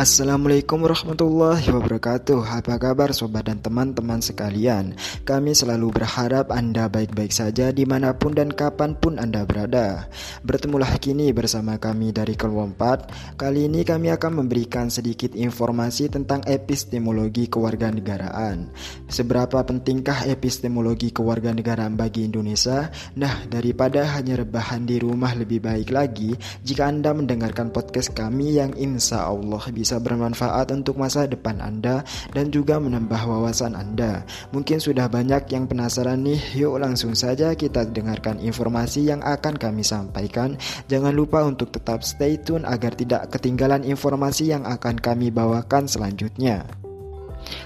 Assalamualaikum warahmatullahi wabarakatuh. Apa kabar sobat dan teman-teman sekalian? Kami selalu berharap Anda baik-baik saja di mana pun dan kapan pun Anda berada. Bertemulah kini bersama kami dari Kelompat Kali ini kami akan memberikan sedikit informasi tentang epistemologi kewarganegaraan. Seberapa pentingkah epistemologi kewarganegaraan bagi Indonesia? Nah daripada hanya rebahan di rumah lebih baik lagi Jika Anda mendengarkan podcast kami yang insya Allah bisa bisa bermanfaat untuk masa depan Anda dan juga menambah wawasan Anda. Mungkin sudah banyak yang penasaran nih, yuk langsung saja kita dengarkan informasi yang akan kami sampaikan. Jangan lupa untuk tetap stay tune agar tidak ketinggalan informasi yang akan kami bawakan selanjutnya.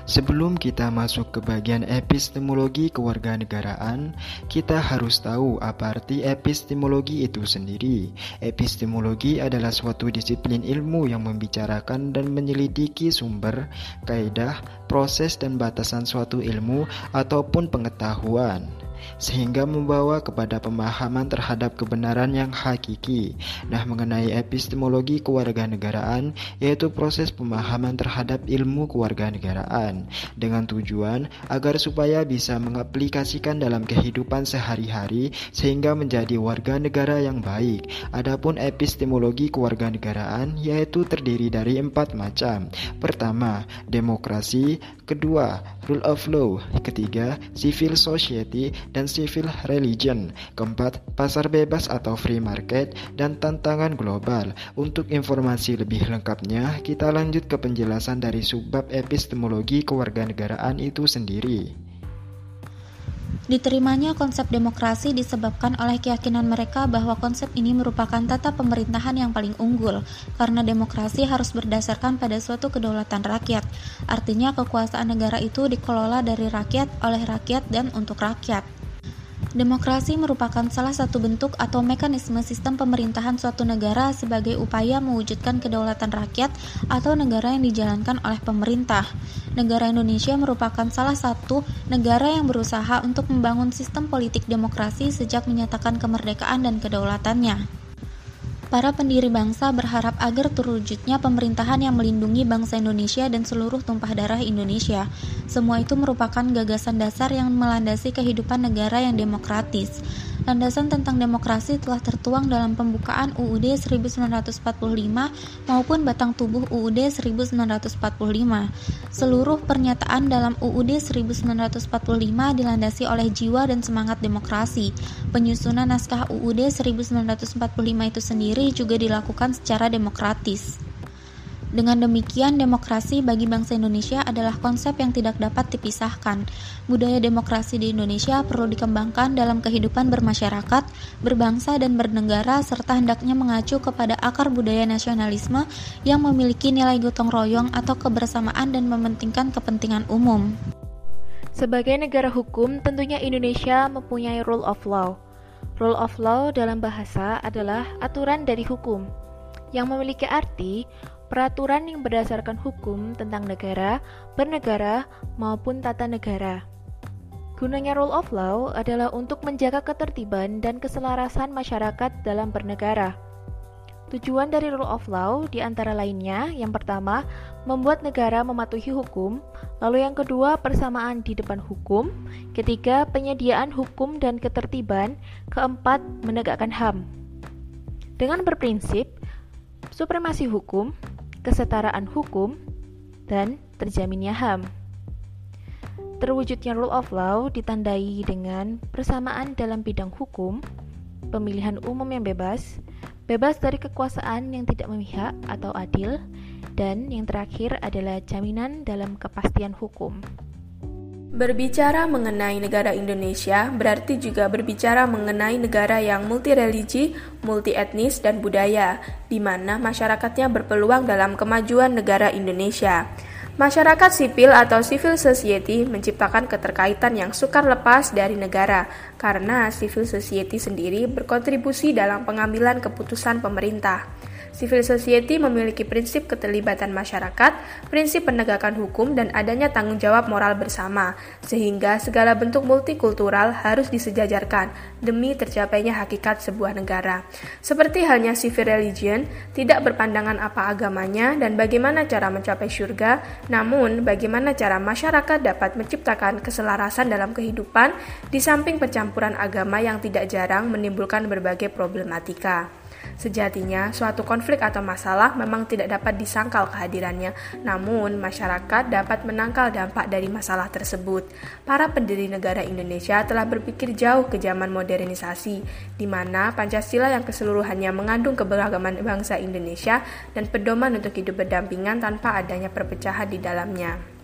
Sebelum kita masuk ke bagian epistemologi kewarganegaraan, kita harus tahu apa arti epistemologi itu sendiri. Epistemologi adalah suatu disiplin ilmu yang membicarakan dan menyelidiki sumber, kaidah, proses dan batasan suatu ilmu ataupun pengetahuan sehingga membawa kepada pemahaman terhadap kebenaran yang hakiki. Nah, mengenai epistemologi kewarganegaraan yaitu proses pemahaman terhadap ilmu kewarganegaraan dengan tujuan agar supaya bisa mengaplikasikan dalam kehidupan sehari-hari sehingga menjadi warga negara yang baik. Adapun epistemologi kewarganegaraan yaitu terdiri dari empat macam. Pertama, demokrasi, kedua, rule of law, ketiga, civil society, dan civil religion. Keempat, pasar bebas atau free market dan tantangan global. Untuk informasi lebih lengkapnya, kita lanjut ke penjelasan dari subbab epistemologi kewarganegaraan itu sendiri. Diterimanya konsep demokrasi disebabkan oleh keyakinan mereka bahwa konsep ini merupakan tata pemerintahan yang paling unggul, karena demokrasi harus berdasarkan pada suatu kedaulatan rakyat. Artinya, kekuasaan negara itu dikelola dari rakyat, oleh rakyat, dan untuk rakyat. Demokrasi merupakan salah satu bentuk atau mekanisme sistem pemerintahan suatu negara sebagai upaya mewujudkan kedaulatan rakyat atau negara yang dijalankan oleh pemerintah. Negara Indonesia merupakan salah satu negara yang berusaha untuk membangun sistem politik demokrasi sejak menyatakan kemerdekaan dan kedaulatannya. Para pendiri bangsa berharap agar terwujudnya pemerintahan yang melindungi bangsa Indonesia dan seluruh tumpah darah Indonesia. Semua itu merupakan gagasan dasar yang melandasi kehidupan negara yang demokratis. Landasan tentang demokrasi telah tertuang dalam pembukaan UUD 1945 maupun batang tubuh UUD 1945. Seluruh pernyataan dalam UUD 1945 dilandasi oleh jiwa dan semangat demokrasi. Penyusunan naskah UUD 1945 itu sendiri juga dilakukan secara demokratis. Dengan demikian, demokrasi bagi bangsa Indonesia adalah konsep yang tidak dapat dipisahkan. Budaya demokrasi di Indonesia perlu dikembangkan dalam kehidupan bermasyarakat, berbangsa, dan bernegara, serta hendaknya mengacu kepada akar budaya nasionalisme yang memiliki nilai gotong royong atau kebersamaan dan mementingkan kepentingan umum. Sebagai negara hukum, tentunya Indonesia mempunyai rule of law. Rule of law dalam bahasa adalah aturan dari hukum yang memiliki arti peraturan yang berdasarkan hukum tentang negara, bernegara, maupun tata negara. Gunanya rule of law adalah untuk menjaga ketertiban dan keselarasan masyarakat dalam bernegara. Tujuan dari rule of law di antara lainnya, yang pertama, membuat negara mematuhi hukum, lalu yang kedua, persamaan di depan hukum, ketiga, penyediaan hukum dan ketertiban, keempat, menegakkan HAM. Dengan berprinsip, supremasi hukum, kesetaraan hukum, dan terjaminnya HAM. Terwujudnya rule of law ditandai dengan persamaan dalam bidang hukum, pemilihan umum yang bebas, bebas dari kekuasaan yang tidak memihak atau adil, dan yang terakhir adalah jaminan dalam kepastian hukum. Berbicara mengenai negara Indonesia berarti juga berbicara mengenai negara yang multireligi, multietnis, dan budaya, di mana masyarakatnya berpeluang dalam kemajuan negara Indonesia. Masyarakat sipil atau civil society menciptakan keterkaitan yang sukar lepas dari negara, karena civil society sendiri berkontribusi dalam pengambilan keputusan pemerintah. Civil society memiliki prinsip keterlibatan masyarakat, prinsip penegakan hukum, dan adanya tanggung jawab moral bersama, sehingga segala bentuk multikultural harus disejajarkan demi tercapainya hakikat sebuah negara. Seperti halnya civil religion, tidak berpandangan apa agamanya dan bagaimana cara mencapai surga, namun bagaimana cara masyarakat dapat menciptakan keselarasan dalam kehidupan di samping pencampuran agama yang tidak jarang menimbulkan berbagai problematika. Sejatinya, suatu konflik atau masalah memang tidak dapat disangkal kehadirannya, namun masyarakat dapat menangkal dampak dari masalah tersebut. Para pendiri negara Indonesia telah berpikir jauh ke zaman modernisasi, di mana Pancasila yang keseluruhannya mengandung keberagaman bangsa Indonesia dan pedoman untuk hidup berdampingan tanpa adanya perpecahan di dalamnya.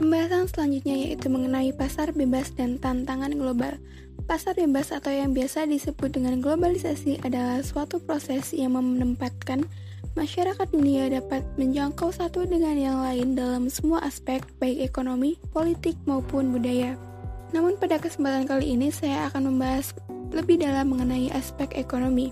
Pembahasan selanjutnya yaitu mengenai pasar bebas dan tantangan global. Pasar bebas atau yang biasa disebut dengan globalisasi adalah suatu proses yang menempatkan masyarakat dunia dapat menjangkau satu dengan yang lain dalam semua aspek baik ekonomi, politik maupun budaya. Namun pada kesempatan kali ini saya akan membahas lebih dalam mengenai aspek ekonomi.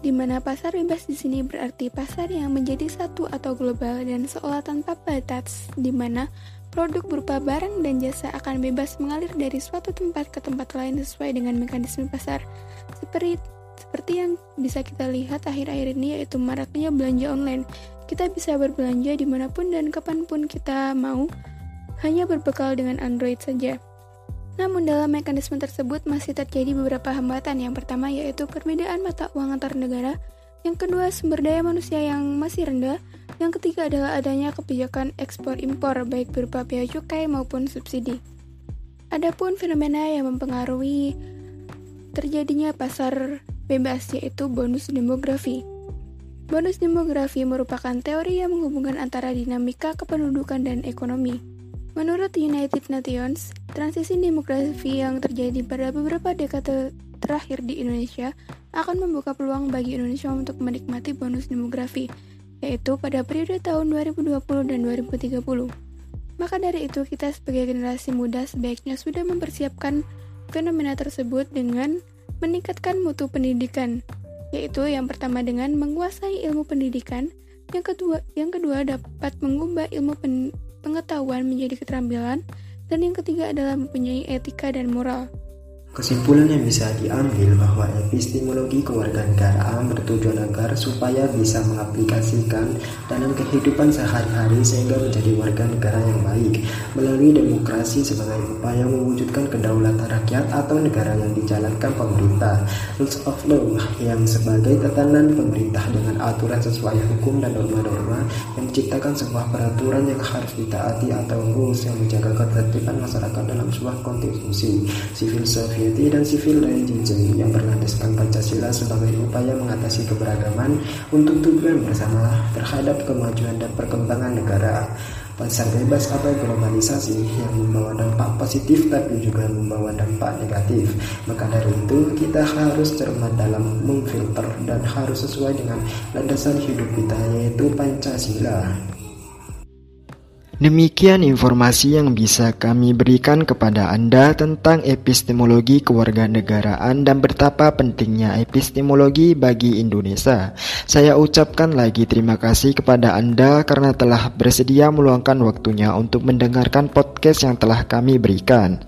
Di mana pasar bebas di sini berarti pasar yang menjadi satu atau global dan seolah tanpa batas, di mana Produk berupa barang dan jasa akan bebas mengalir dari suatu tempat ke tempat lain sesuai dengan mekanisme pasar. Seperti seperti yang bisa kita lihat akhir-akhir ini yaitu maraknya belanja online. Kita bisa berbelanja di mana pun dan kapan pun kita mau, hanya berbekal dengan Android saja. Namun dalam mekanisme tersebut masih terjadi beberapa hambatan. Yang pertama yaitu perbedaan mata uang antar negara, yang kedua sumber daya manusia yang masih rendah, yang ketiga adalah adanya kebijakan ekspor-impor baik berupa biaya cukai maupun subsidi. Adapun fenomena yang mempengaruhi terjadinya pasar bebas yaitu bonus demografi. Bonus demografi merupakan teori yang menghubungkan antara dinamika kependudukan dan ekonomi. Menurut United Nations, transisi demografi yang terjadi pada beberapa dekade terakhir di Indonesia akan membuka peluang bagi Indonesia untuk menikmati bonus demografi yaitu pada periode tahun 2020 dan 2030. Maka dari itu, kita sebagai generasi muda sebaiknya sudah mempersiapkan fenomena tersebut dengan meningkatkan mutu pendidikan, yaitu yang pertama dengan menguasai ilmu pendidikan, yang kedua, yang kedua dapat mengubah ilmu pen, pengetahuan menjadi keterampilan, dan yang ketiga adalah mempunyai etika dan moral. Kesimpulan yang bisa diambil bahwa epistemologi kewarganegaraan bertujuan agar supaya bisa mengaplikasikan dalam kehidupan sehari-hari sehingga menjadi warga negara yang baik melalui demokrasi sebagai upaya mewujudkan kedaulatan rakyat atau negara yang dijalankan pemerintah. Rules of law yang sebagai tatanan pemerintah dengan aturan sesuai hukum dan norma-norma yang menciptakan sebuah peraturan yang harus ditaati atau rules yang menjaga ketertiban masyarakat dalam sebuah konstitusi. Civil service Society dan Civil Religion yang berlandaskan Pancasila sebagai upaya mengatasi keberagaman untuk tujuan bersama terhadap kemajuan dan perkembangan negara. Pasar bebas atau globalisasi yang membawa dampak positif tapi juga membawa dampak negatif. Maka dari itu kita harus cermat dalam memfilter dan harus sesuai dengan landasan hidup kita yaitu Pancasila. Demikian informasi yang bisa kami berikan kepada Anda tentang epistemologi kewarganegaraan dan betapa pentingnya epistemologi bagi Indonesia. Saya ucapkan lagi terima kasih kepada Anda karena telah bersedia meluangkan waktunya untuk mendengarkan podcast yang telah kami berikan.